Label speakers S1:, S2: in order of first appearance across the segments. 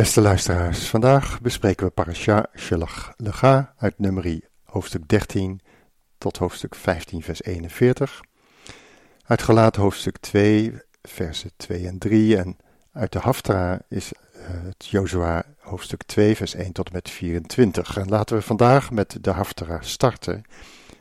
S1: Beste luisteraars, vandaag bespreken we Parasha Shelach Lega uit nummerie hoofdstuk 13 tot hoofdstuk 15 vers 41. Uit Gelaten hoofdstuk 2 versen 2 en 3 en uit de Haftra is uh, het Jozua hoofdstuk 2 vers 1 tot en met 24. En laten we vandaag met de Haftra starten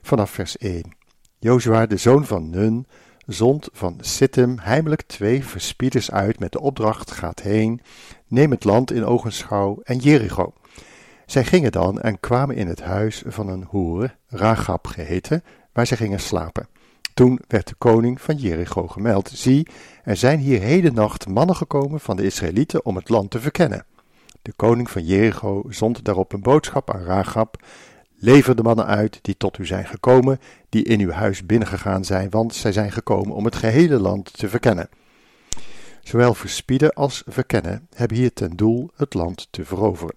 S1: vanaf vers 1. Jozua, de zoon van Nun, zond van Sittim heimelijk twee verspieders uit met de opdracht: gaat heen, neem het land in ogenschouw en Jericho. Zij gingen dan en kwamen in het huis van een hoer, Ragab geheten, waar zij gingen slapen. Toen werd de koning van Jericho gemeld: Zie, er zijn hier heden nacht mannen gekomen van de Israëlieten om het land te verkennen. De koning van Jericho zond daarop een boodschap aan Ragab Lever de mannen uit die tot u zijn gekomen, die in uw huis binnengegaan zijn, want zij zijn gekomen om het gehele land te verkennen. Zowel verspieden als verkennen hebben hier ten doel het land te veroveren.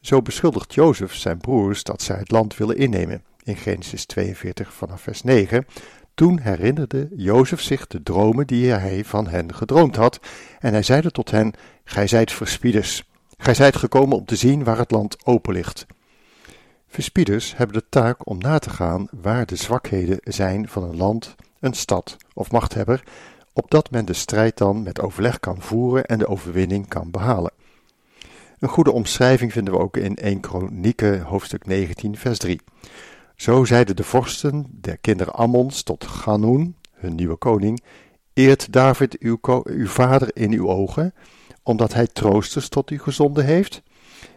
S1: Zo beschuldigt Jozef zijn broers dat zij het land willen innemen. In Genesis 42 vanaf vers 9. Toen herinnerde Jozef zich de dromen die hij van hen gedroomd had, en hij zeide tot hen: Gij zijt verspieders. Gij zijt gekomen om te zien waar het land open ligt. Verspieders hebben de taak om na te gaan waar de zwakheden zijn van een land, een stad of machthebber, opdat men de strijd dan met overleg kan voeren en de overwinning kan behalen. Een goede omschrijving vinden we ook in 1 Kronieken hoofdstuk 19 vers 3. Zo zeiden de vorsten der kinderen Ammons tot Ganoen, hun nieuwe koning, eert David uw, uw vader in uw ogen, omdat hij troosters tot u gezonden heeft?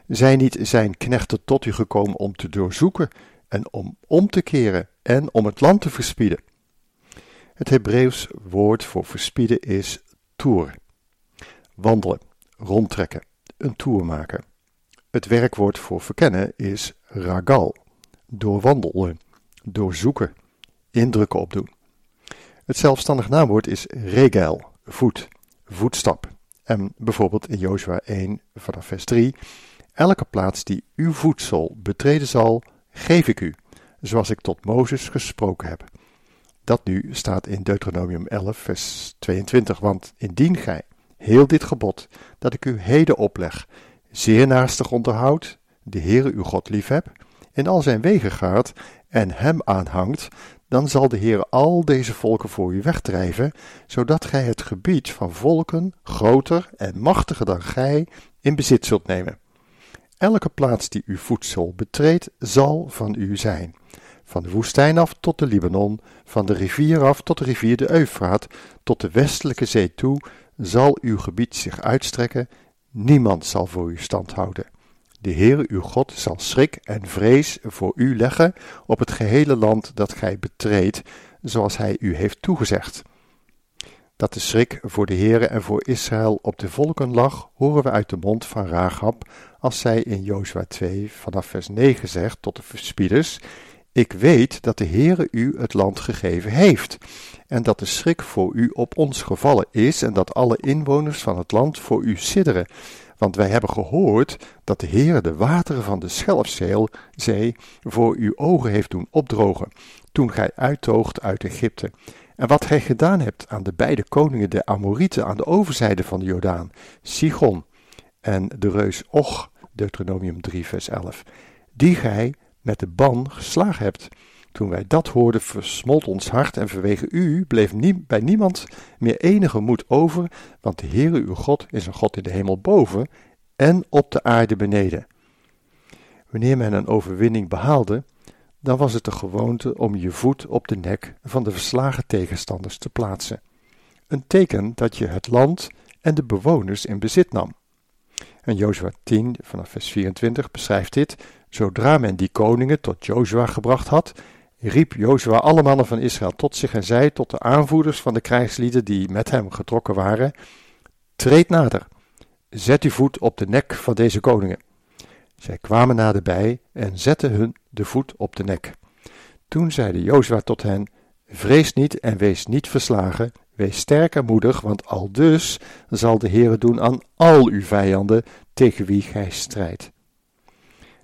S1: Zijn niet zijn knechten tot u gekomen om te doorzoeken en om om te keren en om het land te verspieden? Het Hebreeuws woord voor verspieden is toer. Wandelen, rondtrekken, een toer maken. Het werkwoord voor verkennen is ragal, doorwandelen, doorzoeken, indrukken opdoen. Het zelfstandig naamwoord is regel, voet, voetstap. En bijvoorbeeld in Jozua 1 vanaf vers 3 Elke plaats die uw voedsel betreden zal, geef ik u, zoals ik tot Mozes gesproken heb. Dat nu staat in Deuteronomium 11, vers 22, want indien gij heel dit gebod dat ik u heden opleg, zeer naastig onderhoudt, de Heere uw God liefheb, in al zijn wegen gaat en hem aanhangt, dan zal de Heer al deze volken voor u wegdrijven, zodat gij het gebied van volken, groter en machtiger dan gij, in bezit zult nemen. Elke plaats die uw voedsel betreedt, zal van u zijn. Van de woestijn af tot de Libanon, van de rivier af tot de rivier de Eufraat, tot de westelijke zee toe, zal uw gebied zich uitstrekken. Niemand zal voor u stand houden. De Heere uw God zal schrik en vrees voor u leggen op het gehele land dat gij betreedt, zoals hij u heeft toegezegd. Dat de schrik voor de Heere en voor Israël op de volken lag, horen we uit de mond van Rahab, als zij in Jozua 2 vanaf vers 9 zegt tot de verspieders, ik weet dat de Heere u het land gegeven heeft, en dat de schrik voor u op ons gevallen is, en dat alle inwoners van het land voor u sidderen. Want wij hebben gehoord dat de Heere de wateren van de Schelfzee voor uw ogen heeft doen opdrogen, toen gij uittoogt uit Egypte. En wat gij gedaan hebt aan de beide koningen de Amorieten aan de overzijde van de Jordaan, Sigon en de reus Och, Deuteronomium 3 vers 11, die gij met de ban geslagen hebt. Toen wij dat hoorden, versmolt ons hart en vanwege u bleef bij niemand meer enige moed over, want de Heere uw God is een God in de hemel boven en op de aarde beneden. Wanneer men een overwinning behaalde, dan was het de gewoonte om je voet op de nek van de verslagen tegenstanders te plaatsen. Een teken dat je het land en de bewoners in bezit nam. En Jozua 10 vanaf vers 24 beschrijft dit. Zodra men die koningen tot Jozua gebracht had, riep Jozua alle mannen van Israël tot zich en zei tot de aanvoerders van de krijgslieden die met hem getrokken waren: Treed nader, zet uw voet op de nek van deze koningen. Zij kwamen naderbij en zetten hun de voet op de nek. Toen zeide Jozua tot hen: Vrees niet en wees niet verslagen, wees sterk en moedig, want al dus zal de Heere doen aan al uw vijanden tegen wie gij strijdt.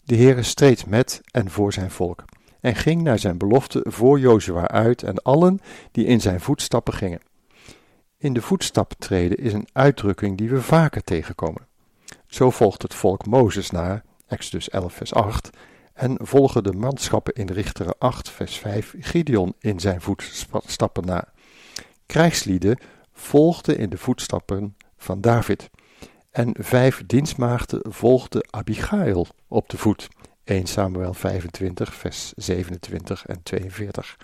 S1: De Heere streed met en voor zijn volk en ging naar zijn belofte voor Jozua uit en allen die in zijn voetstappen gingen. In de voetstappen treden is een uitdrukking die we vaker tegenkomen. Zo volgt het volk Mozes na, Exodus 11 vers 8, en volgen de manschappen in Richteren 8 vers 5 Gideon in zijn voetstappen na. Krijgslieden volgden in de voetstappen van David. En vijf dienstmaagden volgden Abigail op de voet. 1 Samuel 25, vers 27 en 42.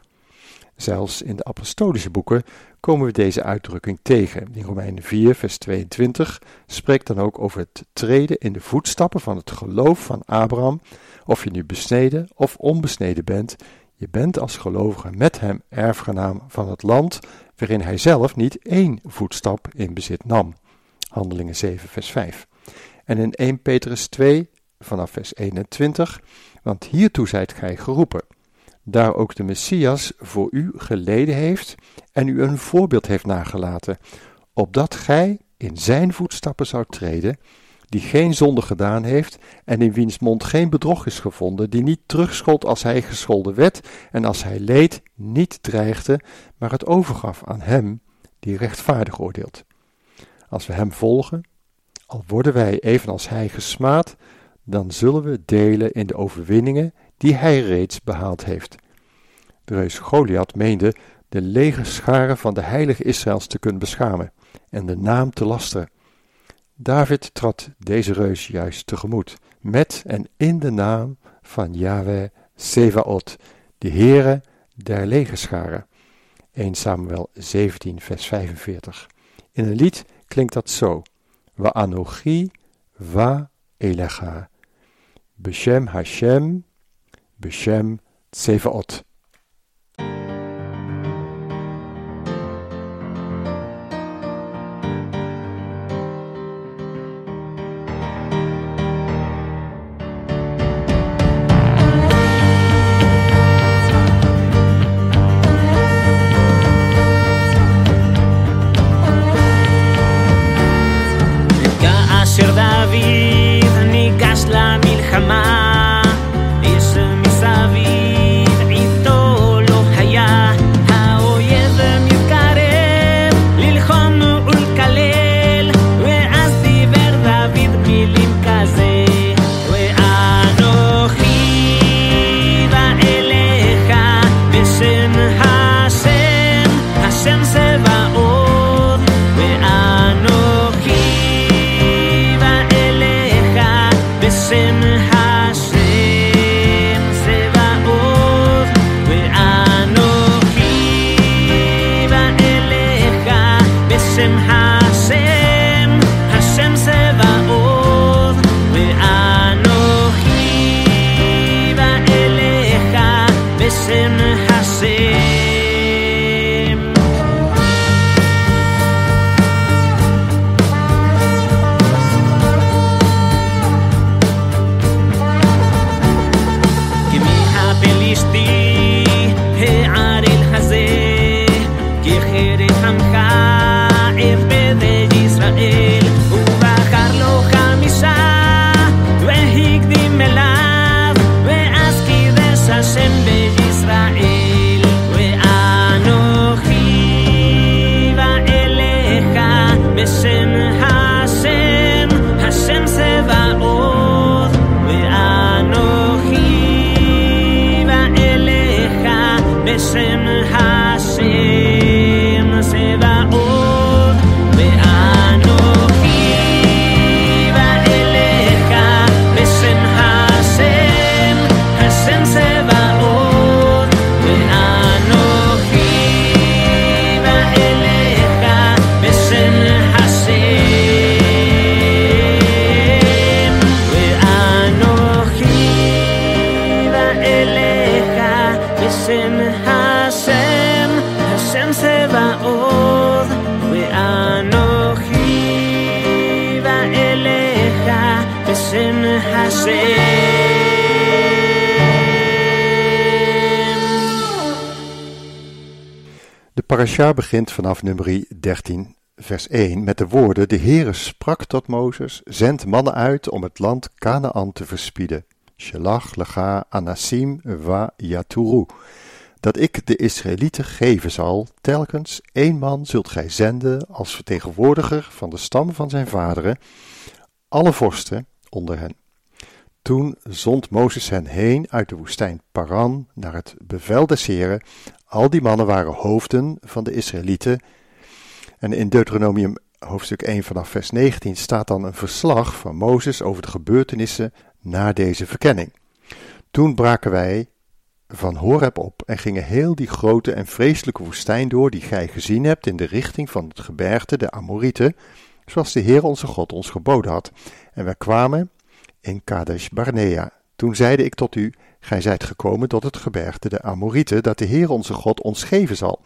S1: Zelfs in de apostolische boeken komen we deze uitdrukking tegen. In Romeinen 4, vers 22 spreekt dan ook over het treden in de voetstappen van het geloof van Abraham. Of je nu besneden of onbesneden bent, je bent als gelovige met hem erfgenaam van het land waarin hij zelf niet één voetstap in bezit nam. Handelingen 7, vers 5. En in 1 Petrus 2, vanaf vers 21, want hiertoe zijt gij geroepen, daar ook de Messias voor u geleden heeft en u een voorbeeld heeft nagelaten, opdat gij in zijn voetstappen zou treden, die geen zonde gedaan heeft en in wiens mond geen bedrog is gevonden, die niet terugschold als hij gescholden werd en als hij leed niet dreigde, maar het overgaf aan hem die rechtvaardig oordeelt. Als we hem volgen, al worden wij evenals hij gesmaad, dan zullen we delen in de overwinningen die hij reeds behaald heeft. De reus Goliath meende de legerscharen van de heilige Israëls te kunnen beschamen en de naam te lasteren. David trad deze reus juist tegemoet, met en in de naam van Yahweh Sevaot, de Heere der legerscharen. 1 Samuel 17 vers 45. In een lied klinkt dat zo. Wa anochi va elecha. Beshem Hashem, Beshem Tsevaot. Parasha begint vanaf nummer 13, vers 1 met de woorden: De Heere sprak tot Mozes: Zend mannen uit om het land Canaan te verspieden. Shelach lega anasim va yaturu. Dat ik de Israëlieten geven zal, telkens één man zult gij zenden als vertegenwoordiger van de stam van zijn vaderen, alle vorsten onder hen. Toen zond Mozes hen heen uit de woestijn Paran naar het bevel des Heren. Al die mannen waren hoofden van de Israëlieten. En in Deuteronomium hoofdstuk 1 vanaf vers 19 staat dan een verslag van Mozes over de gebeurtenissen na deze verkenning. Toen braken wij van Horeb op en gingen heel die grote en vreselijke woestijn door die gij gezien hebt in de richting van het gebergte de Amorieten, zoals de Heer onze God ons geboden had. En wij kwamen in Kadesh Barnea. Toen zeide ik tot u, gij zijt gekomen tot het gebergte de Amorieten, dat de Heer onze God ons geven zal.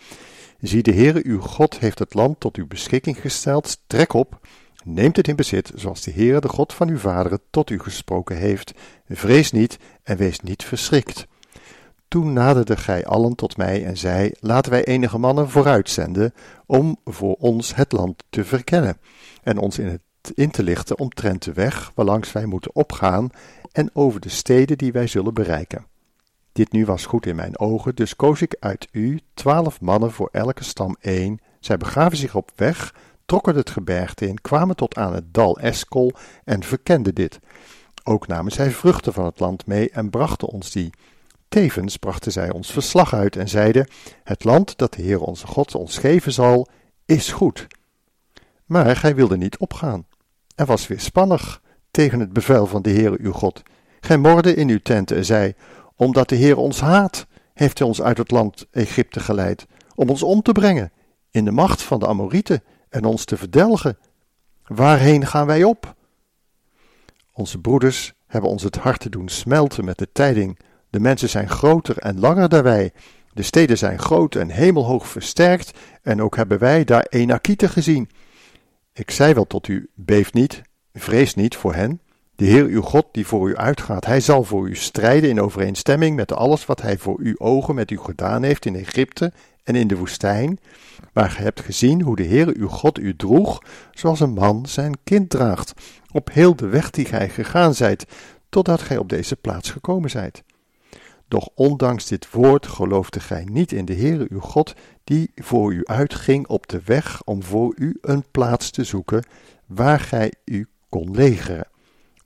S1: Zie, de Heere uw God heeft het land tot uw beschikking gesteld, trek op, neemt het in bezit, zoals de Heere, de God van uw vaderen, tot u gesproken heeft. Vrees niet en wees niet verschrikt. Toen naderde gij allen tot mij en zei, laten wij enige mannen vooruitzenden, om voor ons het land te verkennen, en ons in, het, in te lichten omtrent de weg, waarlangs wij moeten opgaan, en over de steden die wij zullen bereiken. Dit nu was goed in mijn ogen, dus koos ik uit u twaalf mannen voor elke stam één. Zij begaven zich op weg, trokken het gebergte in, kwamen tot aan het dal Eskol en verkenden dit. Ook namen zij vruchten van het land mee en brachten ons die. Tevens brachten zij ons verslag uit en zeiden: Het land dat de Heer onze God ons geven zal, is goed. Maar gij wilde niet opgaan. Er was weer spannig tegen het bevel van de Heer uw God. Gij morde in uw tenten en zei: Omdat de Heer ons haat, heeft hij ons uit het land Egypte geleid, om ons om te brengen in de macht van de Amorieten en ons te verdelgen. Waarheen gaan wij op? Onze broeders hebben ons het hart te doen smelten met de tijding. De mensen zijn groter en langer dan wij. De steden zijn groot en hemelhoog versterkt, en ook hebben wij daar Enakieten gezien. Ik zei wel tot u: beef niet, vrees niet voor hen. De Heer uw God die voor u uitgaat, hij zal voor u strijden in overeenstemming met alles wat hij voor uw ogen met u gedaan heeft in Egypte en in de woestijn, waar gij hebt gezien hoe de Heer uw God u droeg, zoals een man zijn kind draagt, op heel de weg die gij gegaan zijt, totdat gij op deze plaats gekomen zijt. Doch ondanks dit woord geloofde gij niet in de Heere uw God, die voor u uitging op de weg om voor u een plaats te zoeken, waar gij u kon legeren.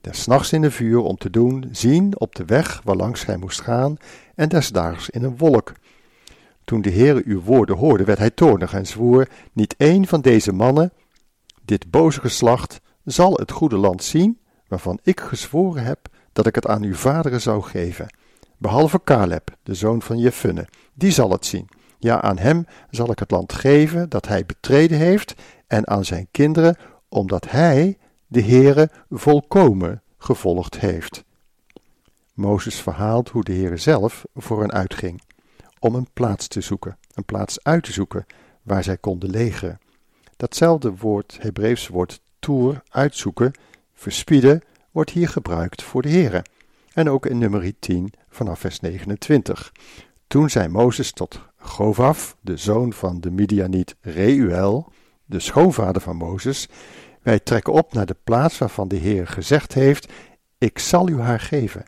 S1: Des nachts in een vuur om te doen zien op de weg waarlangs gij moest gaan, en des daags in een wolk. Toen de Heere uw woorden hoorde, werd hij toornig en zwoer: Niet één van deze mannen, dit boze geslacht, zal het goede land zien, waarvan ik gezworen heb dat ik het aan uw vaderen zou geven behalve Caleb, de zoon van Jefunne. Die zal het zien. Ja, aan hem zal ik het land geven dat hij betreden heeft, en aan zijn kinderen, omdat hij de Heere volkomen gevolgd heeft. Mozes verhaalt hoe de Heere zelf voor hen uitging, om een plaats te zoeken, een plaats uit te zoeken waar zij konden legeren. Datzelfde woord, Hebreeuws woord toer, uitzoeken, verspieden, wordt hier gebruikt voor de Heere. En ook in nummer 10 vanaf vers 29. Toen zei Mozes tot Govaf, de zoon van de Midianiet Reuel, de schoonvader van Mozes, wij trekken op naar de plaats waarvan de Heer gezegd heeft, ik zal u haar geven.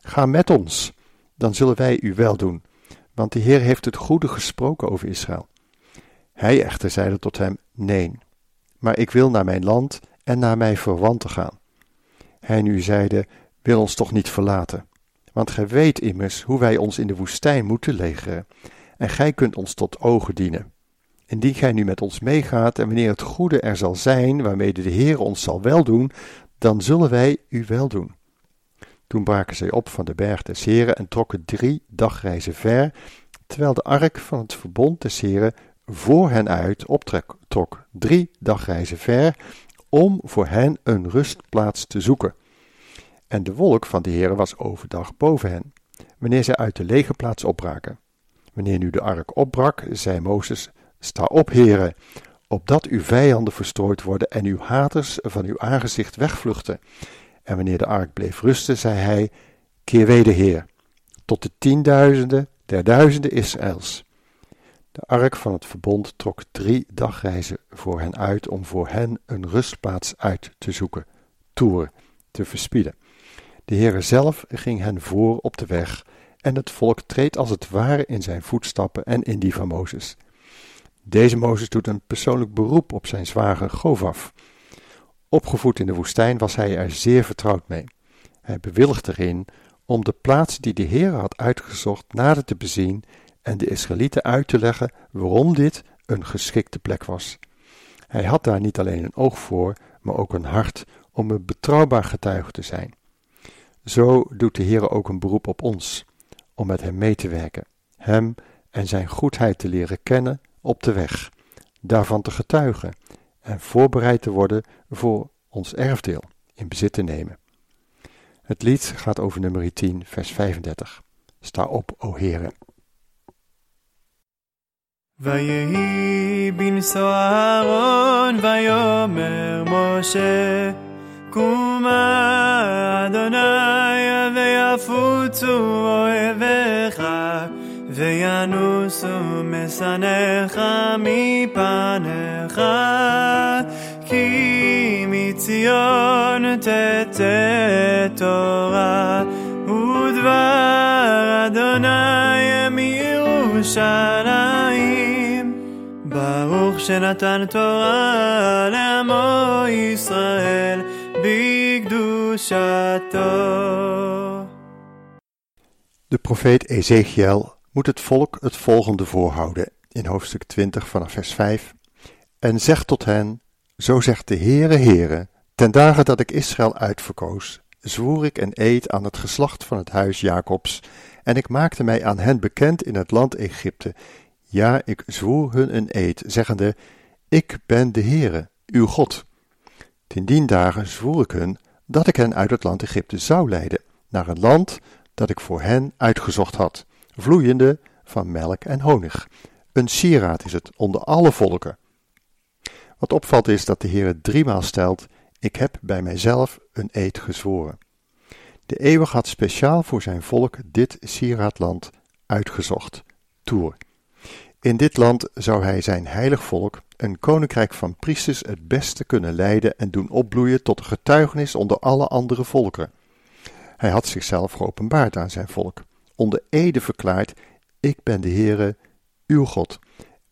S1: Ga met ons, dan zullen wij u wel doen, want de Heer heeft het goede gesproken over Israël. Hij echter zeide tot hem, nee, maar ik wil naar mijn land en naar mijn verwanten gaan. Hij nu zeide, wil ons toch niet verlaten. Want gij weet immers hoe wij ons in de woestijn moeten legeren, en gij kunt ons tot ogen dienen. Indien gij nu met ons meegaat, en wanneer het goede er zal zijn, waarmee de Heer ons zal weldoen, dan zullen wij u weldoen. Toen braken zij op van de berg des Heren en trokken drie dagreizen ver, terwijl de ark van het verbond des Heren voor hen uit optrok drie dagreizen ver, om voor hen een rustplaats te zoeken. En de wolk van de Heere was overdag boven hen, wanneer zij uit de lege plaats opbraken. Wanneer nu de ark opbrak, zei Mozes, sta op, Heere, opdat uw vijanden verstrooid worden en uw haters van uw aangezicht wegvluchten. En wanneer de ark bleef rusten, zei hij: Keer weder, Heer, tot de tienduizenden der duizenden Israëls. De ark van het verbond trok drie dagreizen voor hen uit om voor hen een rustplaats uit te zoeken, toer, te verspieden. De Heere zelf ging hen voor op de weg en het volk treedt als het ware in zijn voetstappen en in die van Mozes. Deze Mozes doet een persoonlijk beroep op zijn zwager Govaf. Opgevoed in de woestijn was hij er zeer vertrouwd mee. Hij bewilligt erin om de plaats die de Heer had uitgezocht nader te bezien en de Israëlieten uit te leggen waarom dit een geschikte plek was. Hij had daar niet alleen een oog voor, maar ook een hart om een betrouwbaar getuige te zijn. Zo doet de Heer ook een beroep op ons, om met Hem mee te werken, Hem en Zijn goedheid te leren kennen op de weg, daarvan te getuigen en voorbereid te worden voor ons erfdeel in bezit te nemen. Het lied gaat over nummer 10, vers 35. Sta op, o Heere.
S2: ויהי בנשוא אהרון ויאמר משה קומה אדוני ויפוצו אויביך וינוסו משנאיך מפניך. כי מציון תצא תורה ודבר אדוני מירושלים ברוך שנתן תורה לעמו ישראל
S1: De profeet Ezekiel moet het volk het volgende voorhouden in hoofdstuk 20 vanaf vers 5 en zegt tot hen, zo zegt de Heere Heere, ten dagen dat ik Israël uitverkoos, zwoer ik een eed aan het geslacht van het huis Jacobs, en ik maakte mij aan hen bekend in het land Egypte. Ja, ik zwoer hun een eed, zeggende, ik ben de Heere, uw God. Ten dien dagen zwoer ik hun dat ik hen uit het land Egypte zou leiden, naar een land dat ik voor hen uitgezocht had, vloeiende van melk en honig. Een sieraad is het onder alle volken. Wat opvalt is dat de Heer driemaal stelt: Ik heb bij mijzelf een eed gezworen. De eeuwig had speciaal voor zijn volk dit sieraadland uitgezocht, Toer. In dit land zou hij zijn heilig volk, een koninkrijk van priesters, het beste kunnen leiden en doen opbloeien tot getuigenis onder alle andere volken. Hij had zichzelf geopenbaard aan zijn volk, onder ede verklaard: Ik ben de Heere, uw God,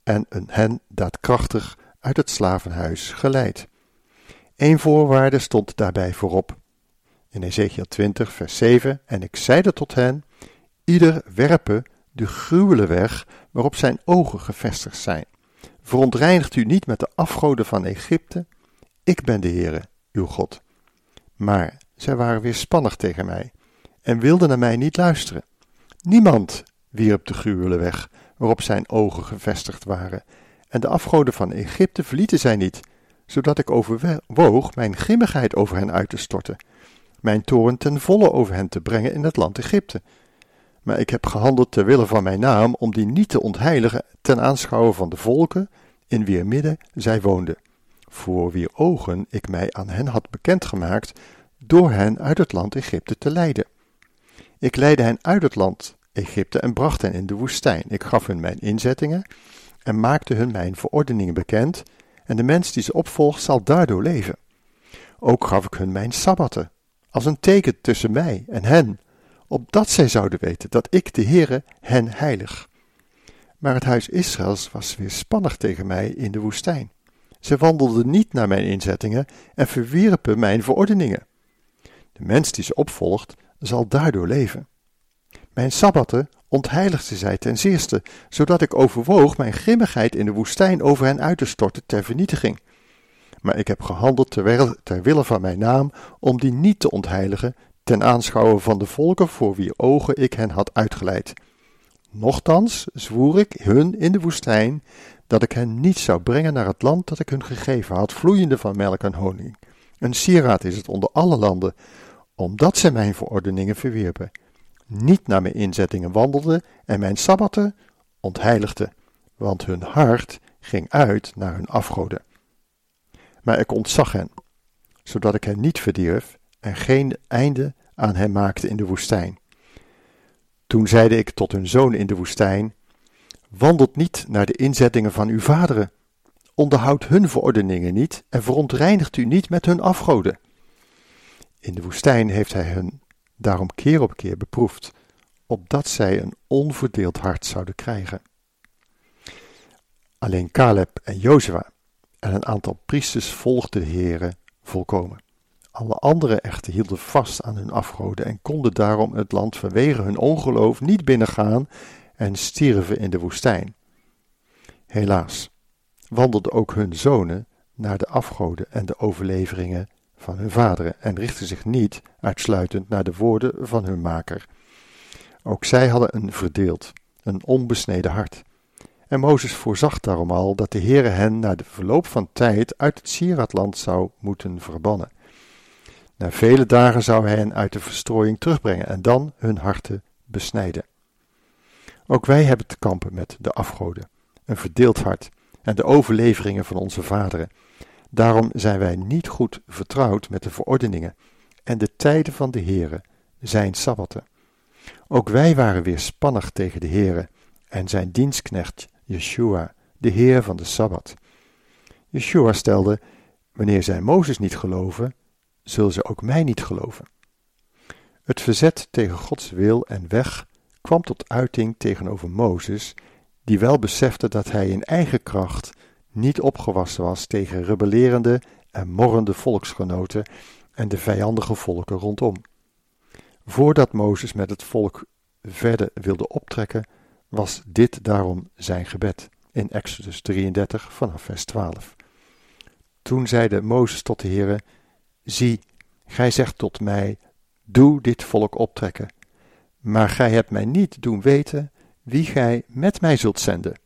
S1: en een hen daadkrachtig uit het slavenhuis geleid. Eén voorwaarde stond daarbij voorop. In Ezekiel 20, vers 7: En ik zeide tot hen: Ieder werpe de gruwele weg waarop zijn ogen gevestigd zijn. Verontreinigt u niet met de afgoden van Egypte. Ik ben de Heere, uw God. Maar zij waren weerspannig tegen mij en wilden naar mij niet luisteren. Niemand wierp de gruwele weg waarop zijn ogen gevestigd waren, en de afgoden van Egypte verlieten zij niet, zodat ik overwoog mijn grimmigheid over hen uit te storten, mijn toren ten volle over hen te brengen in het land Egypte. Maar ik heb gehandeld ter wille van mijn naam, om die niet te ontheiligen ten aanschouwen van de volken, in wier midden zij woonden, voor wier ogen ik mij aan hen had bekendgemaakt, door hen uit het land Egypte te leiden. Ik leidde hen uit het land Egypte en bracht hen in de woestijn. Ik gaf hun mijn inzettingen en maakte hun mijn verordeningen bekend, en de mens die ze opvolgt zal daardoor leven. Ook gaf ik hun mijn sabbatten, als een teken tussen mij en hen, opdat zij zouden weten dat ik de Heere hen heilig. Maar het huis Israëls was weerspannig tegen mij in de woestijn. Ze wandelden niet naar mijn inzettingen en verwierpen mijn verordeningen. De mens die ze opvolgt, zal daardoor leven. Mijn sabbatten ontheiligde zij ten zeerste, zodat ik overwoog mijn grimmigheid in de woestijn over hen uit te storten ter vernietiging. Maar ik heb gehandeld ter, ter wille van mijn naam, om die niet te ontheiligen, ten aanschouwen van de volken voor wie ogen ik hen had uitgeleid. Nochtans zwoer ik hun in de woestijn dat ik hen niet zou brengen naar het land dat ik hun gegeven had, vloeiende van melk en honing. Een sieraad is het onder alle landen, omdat zij mijn verordeningen verwierpen niet naar mijn inzettingen wandelden en mijn sabbatten ontheiligden, want hun hart ging uit naar hun afgoden. Maar ik ontzag hen, zodat ik hen niet verdierf en geen einde aan hem maakte in de woestijn. Toen zeide ik tot hun zoon in de woestijn: Wandelt niet naar de inzettingen van uw vaderen, onderhoudt hun verordeningen niet en verontreinigt u niet met hun afgoden. In de woestijn heeft hij hun daarom keer op keer beproefd, opdat zij een onverdeeld hart zouden krijgen. Alleen Caleb en Jozua en een aantal priesters volgden de Heere volkomen. Alle anderen echter hielden vast aan hun afgoden en konden daarom het land vanwege hun ongeloof niet binnengaan en stierven in de woestijn. Helaas wandelden ook hun zonen naar de afgoden en de overleveringen van hun vaderen en richtten zich niet uitsluitend naar de woorden van hun maker. Ook zij hadden een verdeeld, een onbesneden hart. En Mozes voorzag daarom al dat de Heere hen na de verloop van tijd uit het Sieradland zou moeten verbannen. Na vele dagen zou hij hen uit de verstrooiing terugbrengen en dan hun harten besnijden. Ook wij hebben te kampen met de afgoden, een verdeeld hart en de overleveringen van onze vaderen. Daarom zijn wij niet goed vertrouwd met de verordeningen en de tijden van de Heere, zijn sabbatten. Ook wij waren weer spannig tegen de Heere en zijn dienstknecht Yeshua, de Heer van de Sabbat. Yeshua stelde: Wanneer zij Mozes niet geloven, zullen ze ook mij niet geloven. Het verzet tegen Gods wil en weg kwam tot uiting tegenover Mozes, die wel besefte dat hij in eigen kracht niet opgewassen was tegen rebellerende en morrende volksgenoten en de vijandige volken rondom. Voordat Mozes met het volk verder wilde optrekken, was dit daarom zijn gebed in Exodus 33 vanaf vers 12. Toen zeide Mozes tot de Heere, zie, gij zegt tot mij, doe dit volk optrekken, maar gij hebt mij niet doen weten wie gij met mij zult zenden,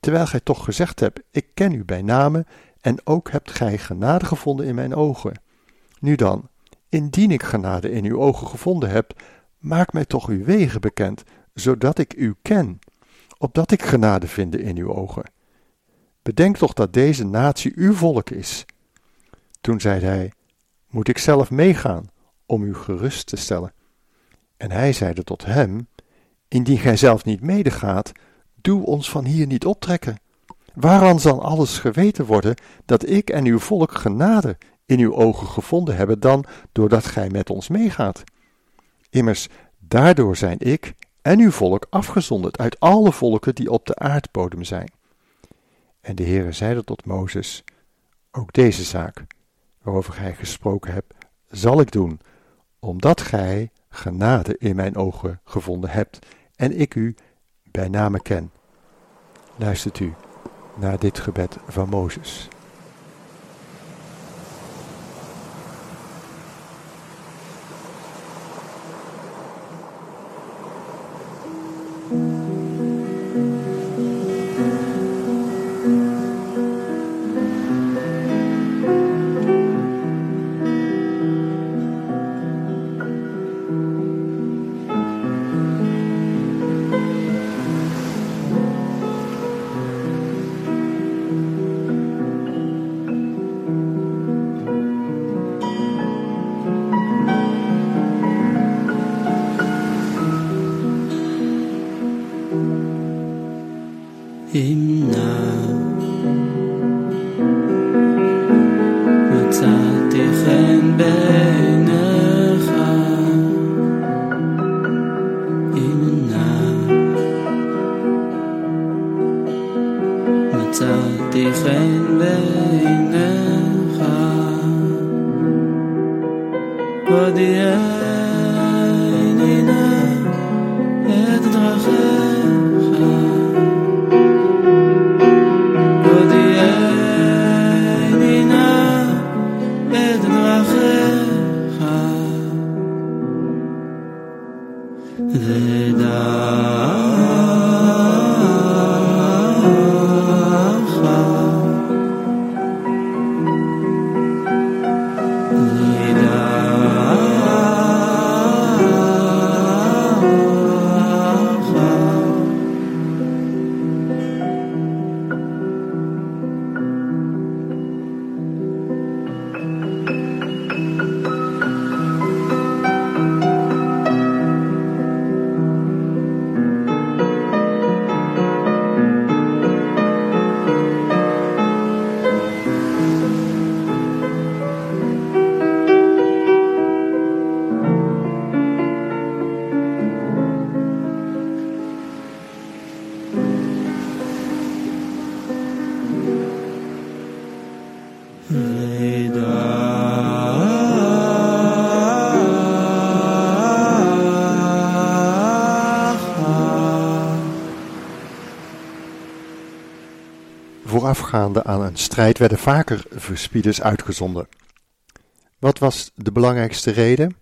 S1: terwijl gij toch gezegd hebt, ik ken u bij name, en ook hebt gij genade gevonden in mijn ogen. Nu dan, indien ik genade in uw ogen gevonden heb, maak mij toch uw wegen bekend, zodat ik u ken, opdat ik genade vinde in uw ogen. Bedenk toch dat deze natie uw volk is. Toen zei hij, moet ik zelf meegaan om u gerust te stellen? En hij zeide tot hem, indien gij zelf niet medegaat, doe ons van hier niet optrekken. Waaraan zal alles geweten worden dat ik en uw volk genade in uw ogen gevonden hebben dan doordat gij met ons meegaat? Immers, daardoor zijn ik en uw volk afgezonderd uit alle volken die op de aardbodem zijn. En de Heere zeide tot Mozes, ook deze zaak, waarover gij gesproken hebt, zal ik doen, omdat gij genade in mijn ogen gevonden hebt en ik u bij name ken. Luistert u naar dit gebed van Mozes. Voorafgaande aan een strijd werden vaker verspieders uitgezonden. Wat was de belangrijkste reden?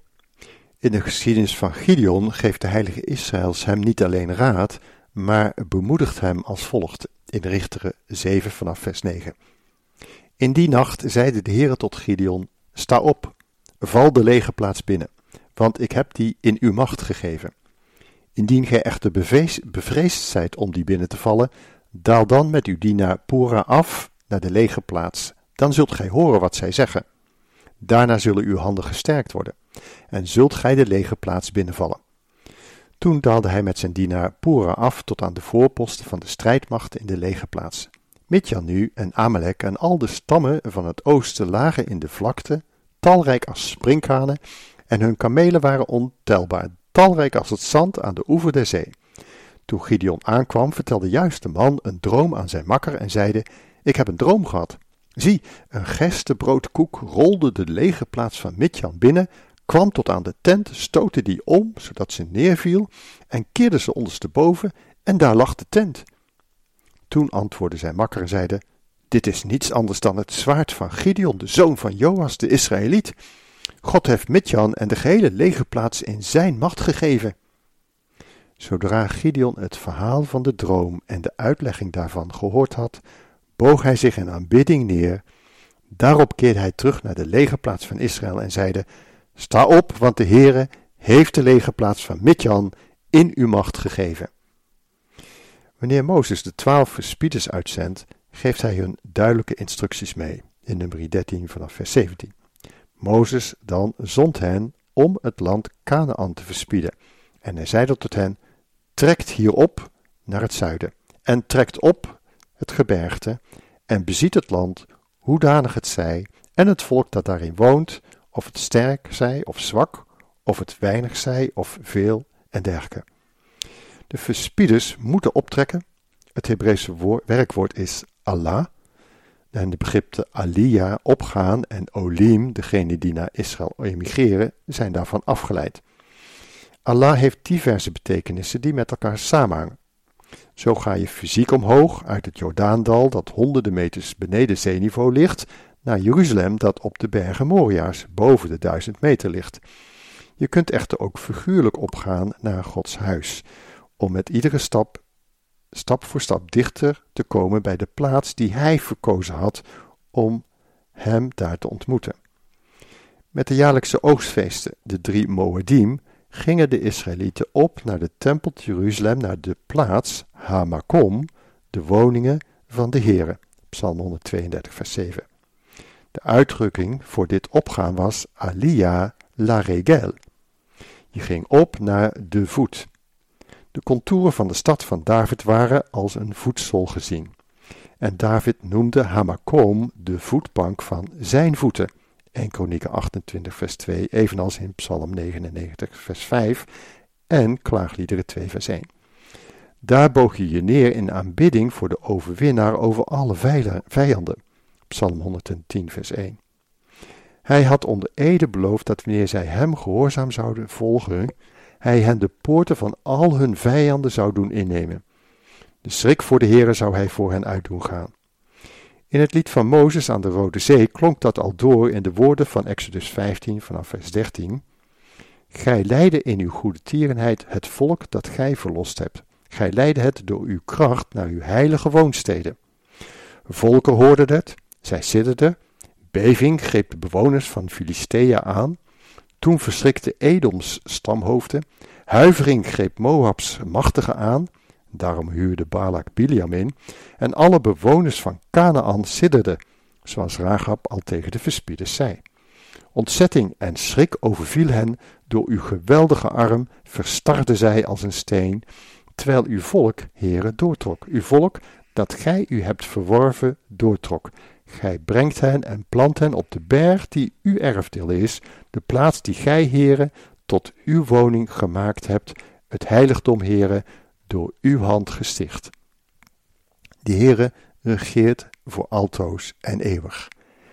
S1: In de geschiedenis van Gideon geeft de heilige Israëls hem niet alleen raad, maar bemoedigt hem als volgt in Richteren 7 vanaf vers 9. In die nacht zeide de Heere tot Gideon, sta op, val de lege plaats binnen, want ik heb die in uw macht gegeven. Indien gij echter bevreesd zijt om die binnen te vallen, daal dan met uw dienaar Pura af naar de lege plaats, dan zult gij horen wat zij zeggen. Daarna zullen uw handen gesterkt worden, en zult gij de lege plaats binnenvallen. Toen daalde hij met zijn dienaar Pura af tot aan de voorposten van de strijdmachten in de lege plaats. Midjan nu en Amalek en al de stammen van het oosten lagen in de vlakte, talrijk als sprinkhanen, en hun kamelen waren ontelbaar, talrijk als het zand aan de oever der zee. Toen Gideon aankwam, vertelde juist de man een droom aan zijn makker en zeide: Ik heb een droom gehad. Zie, een gerstebroodkoek rolde de lege plaats van Midjan binnen, kwam tot aan de tent, stootte die om, zodat ze neerviel, en keerde ze ondersteboven, en daar lag de tent. Toen antwoordde zijn makker en zeide: Dit is niets anders dan het zwaard van Gideon, de zoon van Joas, de Israëliet. God heeft Midjan en de gehele legerplaats in zijn macht gegeven. Zodra Gideon het verhaal van de droom en de uitlegging daarvan gehoord had, boog hij zich in aanbidding neer. Daarop keerde hij terug naar de legerplaats van Israël en zeide: Sta op, want de Heere heeft de legerplaats van Midjan in uw macht gegeven. Wanneer Mozes de twaalf verspieders uitzendt, geeft hij hun duidelijke instructies mee, in nummer 13 vanaf vers 17. Mozes dan zond hen om het land Canaan te verspieden. En hij zeide tot hen, trekt hierop naar het zuiden, en trekt op het gebergte, en beziet het land, hoedanig het zij, en het volk dat daarin woont, of het sterk zij of zwak, of het weinig zij of veel, en dergelijke. De verspieders moeten optrekken. Het Hebreeuwse werkwoord is Allah. En de begrippen Aliyah, opgaan, en Olim, degene die naar Israël emigreren, zijn daarvan afgeleid. Allah heeft diverse betekenissen die met elkaar samenhangen. Zo ga je fysiek omhoog uit het Jordaandal, dat honderden meters beneden zeeniveau ligt, naar Jeruzalem, dat op de bergen Moria's boven de duizend meter ligt. Je kunt echter ook figuurlijk opgaan naar Gods huis, om met iedere stap, stap voor stap dichter te komen bij de plaats die Hij verkozen had om Hem daar te ontmoeten. Met de jaarlijkse oogstfeesten, de drie Moedim, gingen de Israëlieten op naar de tempel Jeruzalem, naar de plaats Hamakom, de woningen van de Heere. Psalm 132, vers 7. De uitdrukking voor dit opgaan was Aliyah la Regel. Je ging op naar de voet. De contouren van de stad van David waren als een voedsel gezien. En David noemde Hamakom de voetbank van zijn voeten. 1 Kronieken 28 vers 2, evenals in Psalm 99 vers 5 en Klaagliederen 2 vers 1. Daar boog je je neer in aanbidding voor de overwinnaar over alle vijanden. Psalm 110 vers 1. Hij had onder ede beloofd dat wanneer zij hem gehoorzaam zouden volgen, hij hen de poorten van al hun vijanden zou doen innemen. De schrik voor de Heere zou hij voor hen uitdoen gaan. In het lied van Mozes aan de Rode Zee klonk dat al door in de woorden van Exodus 15 vanaf vers 13. Gij leidde in uw goede tierenheid het volk dat gij verlost hebt. Gij leidde het door uw kracht naar uw heilige woonsteden. Volken hoorden het, zij sidderden, beving greep de bewoners van Filistea aan. Toen verschrikte Edoms stamhoofden, huivering greep Moabs machtige aan. Daarom huurde Balak Biliam in. En alle bewoners van Canaan sidderden, zoals Rahab al tegen de verspieders zei. Ontzetting en schrik overviel hen, door uw geweldige arm verstarden zij als een steen, terwijl uw volk, heren, doortrok. Uw volk, dat gij u hebt verworven, doortrok. Gij brengt hen en plant hen op de berg die uw erfdeel is, de plaats die gij, heren, tot uw woning gemaakt hebt, het heiligdom, heren, door uw hand gesticht. De Heere regeert voor altoos en eeuwig.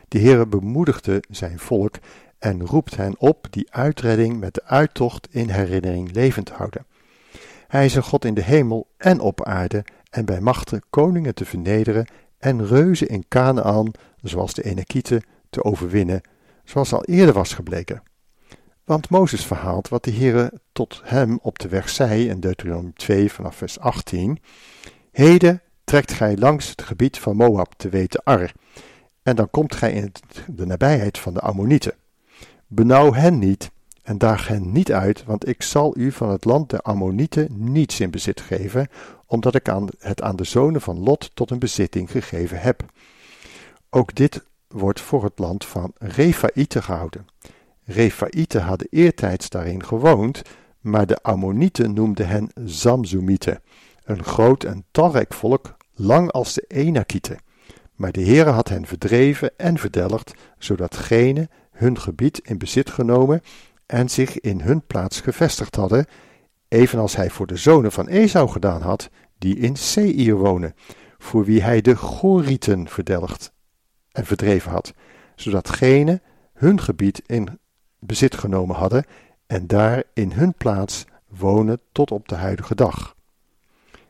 S1: De Heere bemoedigde zijn volk en roept hen op die uitredding met de uittocht in herinnering levend houden. Hij is een God in de hemel en op aarde en bij machten koningen te vernederen en reuzen in Canaan, zoals de Enekieten, te overwinnen, zoals al eerder was gebleken. Want Mozes verhaalt wat de Heere tot hem op de weg zei in Deuteronomium 2 vanaf vers 18. Heden trekt gij langs het gebied van Moab te weten Ar, en dan komt gij in de nabijheid van de Ammonieten. Benauw hen niet en daag hen niet uit, want ik zal u van het land der Ammonieten niets in bezit geven, omdat ik aan, het aan de zonen van Lot tot een bezitting gegeven heb. Ook dit wordt voor het land van Refaïte gehouden. Refaïte hadden eertijds daarin gewoond, maar de Ammonieten noemden hen Zamzumieten, een groot en talrijk volk, lang als de Enakieten. Maar de Heere had hen verdreven en verdelgd, zodat genen hun gebied in bezit genomen en zich in hun plaats gevestigd hadden, evenals hij voor de zonen van Esau gedaan had, die in Seir wonen, voor wie hij de Gorieten verdelgd en verdreven had, zodat genen hun gebied in bezit genomen hadden en daar in hun plaats wonen tot op de huidige dag.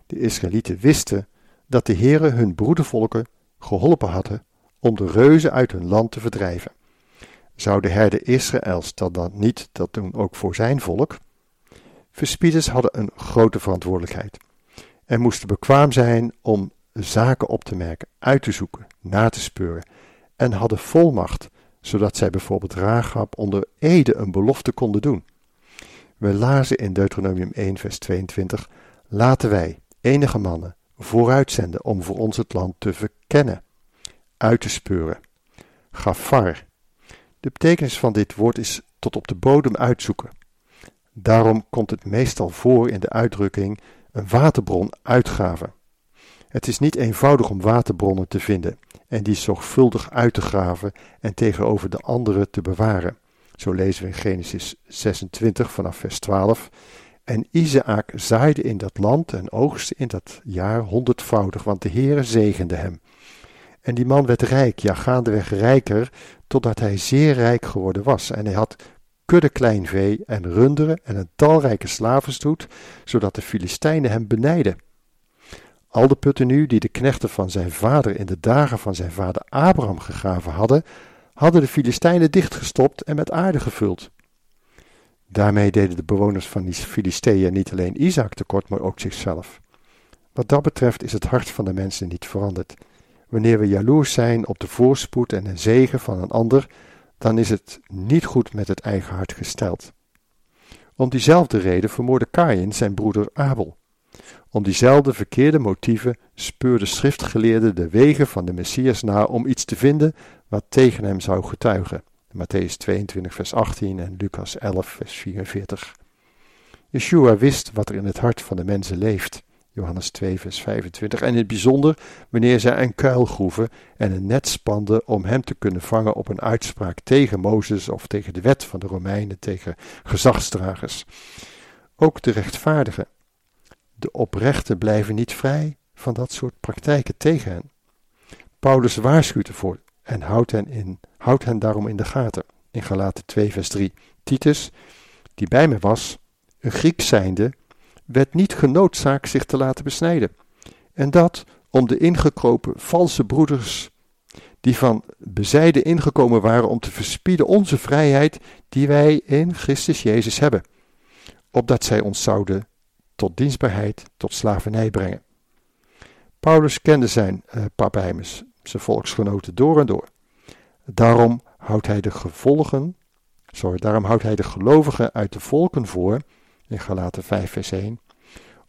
S1: De Israëlieten wisten dat de Heere hun broedervolken geholpen hadden om de reuzen uit hun land te verdrijven. Zou de herder Israëls dat dan niet dat doen ook voor zijn volk? Verspieders hadden een grote verantwoordelijkheid en moesten bekwaam zijn om zaken op te merken, uit te zoeken, na te speuren en hadden volmacht, zodat zij bijvoorbeeld Raagap onder Ede een belofte konden doen. We lazen in Deuteronomium 1 vers 22, laten wij, enige mannen, vooruitzenden om voor ons het land te verkennen, uit te speuren. Gafar. De betekenis van dit woord is tot op de bodem uitzoeken. Daarom komt het meestal voor in de uitdrukking een waterbron uitgraven. Het is niet eenvoudig om waterbronnen te vinden en die zorgvuldig uit te graven en tegenover de andere te bewaren. Zo lezen we in Genesis 26 vanaf vers 12. En Isaac zaaide in dat land en oogste in dat jaar honderdvoudig, want de Heere zegende hem. En die man werd rijk, ja gaandeweg rijker, totdat hij zeer rijk geworden was. En hij had kudde kleinvee en runderen en een talrijke slavenstoet, zodat de Filistijnen hem benijden. Al de putten nu die de knechten van zijn vader in de dagen van zijn vader Abraham gegraven hadden, hadden de Filistijnen dichtgestopt en met aarde gevuld. Daarmee deden de bewoners van die Filisteeën niet alleen Isaac tekort, maar ook zichzelf. Wat dat betreft is het hart van de mensen niet veranderd. Wanneer we jaloers zijn op de voorspoed en de zegen van een ander, dan is het niet goed met het eigen hart gesteld. Om diezelfde reden vermoordde Kain zijn broeder Abel. Om diezelfde verkeerde motieven speurde schriftgeleerden de wegen van de Messias na om iets te vinden wat tegen hem zou getuigen. Matthäus 22 vers 18 en Lucas 11 vers 44. Yeshua wist wat er in het hart van de mensen leeft. Johannes 2 vers 25 en in het bijzonder wanneer zij een kuil groeven en een net spanden om hem te kunnen vangen op een uitspraak tegen Mozes of tegen de wet van de Romeinen, tegen gezagsdragers. Ook de rechtvaardigen de oprechten blijven niet vrij van dat soort praktijken tegen hen. Paulus waarschuwt ervoor en houdt hen, in, houdt hen daarom in de gaten. In Galaten 2 vers 3. Titus, die bij me was, een Griek zijnde, werd niet genoodzaakt zich te laten besnijden. En dat om de ingekropen valse broeders, die van bezijden ingekomen waren om te verspieden onze vrijheid die wij in Christus Jezus hebben, opdat zij ons zouden tot dienstbaarheid, tot slavernij brengen. Paulus kende zijn uh, zijn volksgenoten door en door. Daarom houdt hij de gevolgen, sorry, daarom houdt hij de gelovigen uit de volken voor, in Galaten 5 vers 1,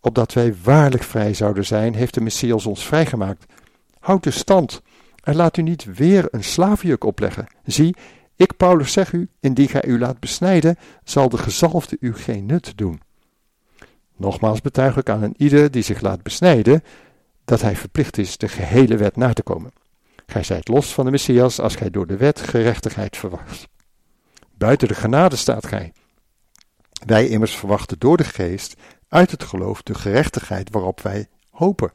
S1: opdat wij waarlijk vrij zouden zijn, heeft de Messias ons vrijgemaakt. Houd de stand en laat u niet weer een slavenjuk opleggen. Zie, ik Paulus zeg u, indien gij u laat besnijden, zal de gezalfde u geen nut doen. Nogmaals betuig ik aan een ieder die zich laat besnijden, dat hij verplicht is de gehele wet na te komen. Gij zijt los van de Messias als gij door de wet gerechtigheid verwacht. Buiten de genade staat gij. Wij immers verwachten door de geest uit het geloof de gerechtigheid waarop wij hopen.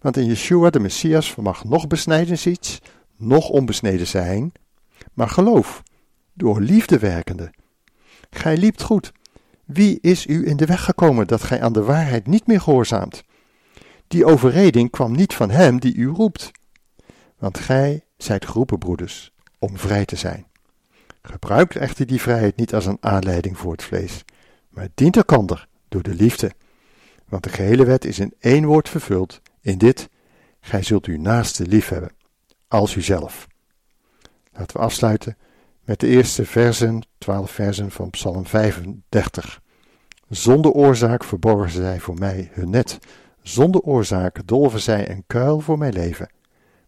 S1: Want in Yeshua de Messias vermag nog besnijdenis iets,
S3: nog onbesneden zijn, maar geloof, door liefde werkende. Gij liept goed. Wie is u in de weg gekomen dat gij aan de waarheid niet meer gehoorzaamt? Die overreding kwam niet van hem die u roept. Want gij zijt geroepen, broeders, om vrij te zijn. Gebruikt echter die vrijheid niet als een aanleiding voor het vlees, maar dient elkander door de liefde. Want de gehele wet is in één woord vervuld, in dit, gij zult uw naaste lief hebben, als uzelf. Laten we afsluiten met de eerste versen, twaalf versen van Psalm 35. Zonder oorzaak verborgen zij voor mij hun net, zonder oorzaak dolven zij een kuil voor mijn leven.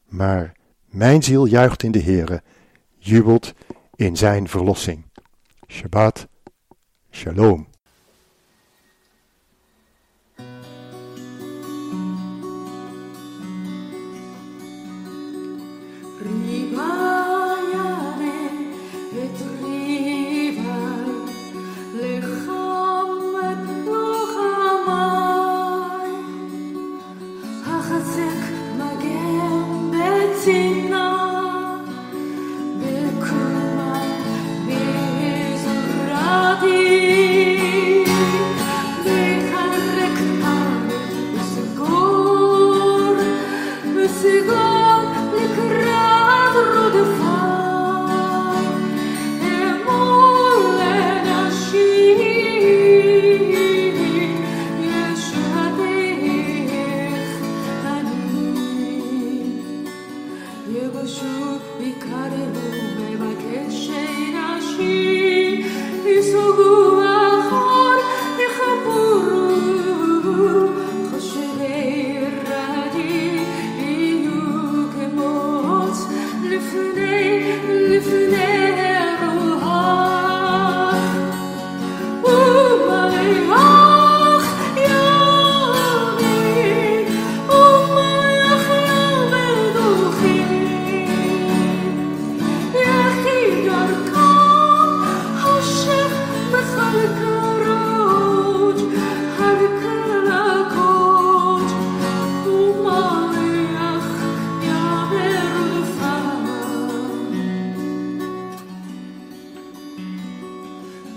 S3: Maar mijn ziel juicht in de Heere, jubelt in zijn verlossing. Shabbat, shalom.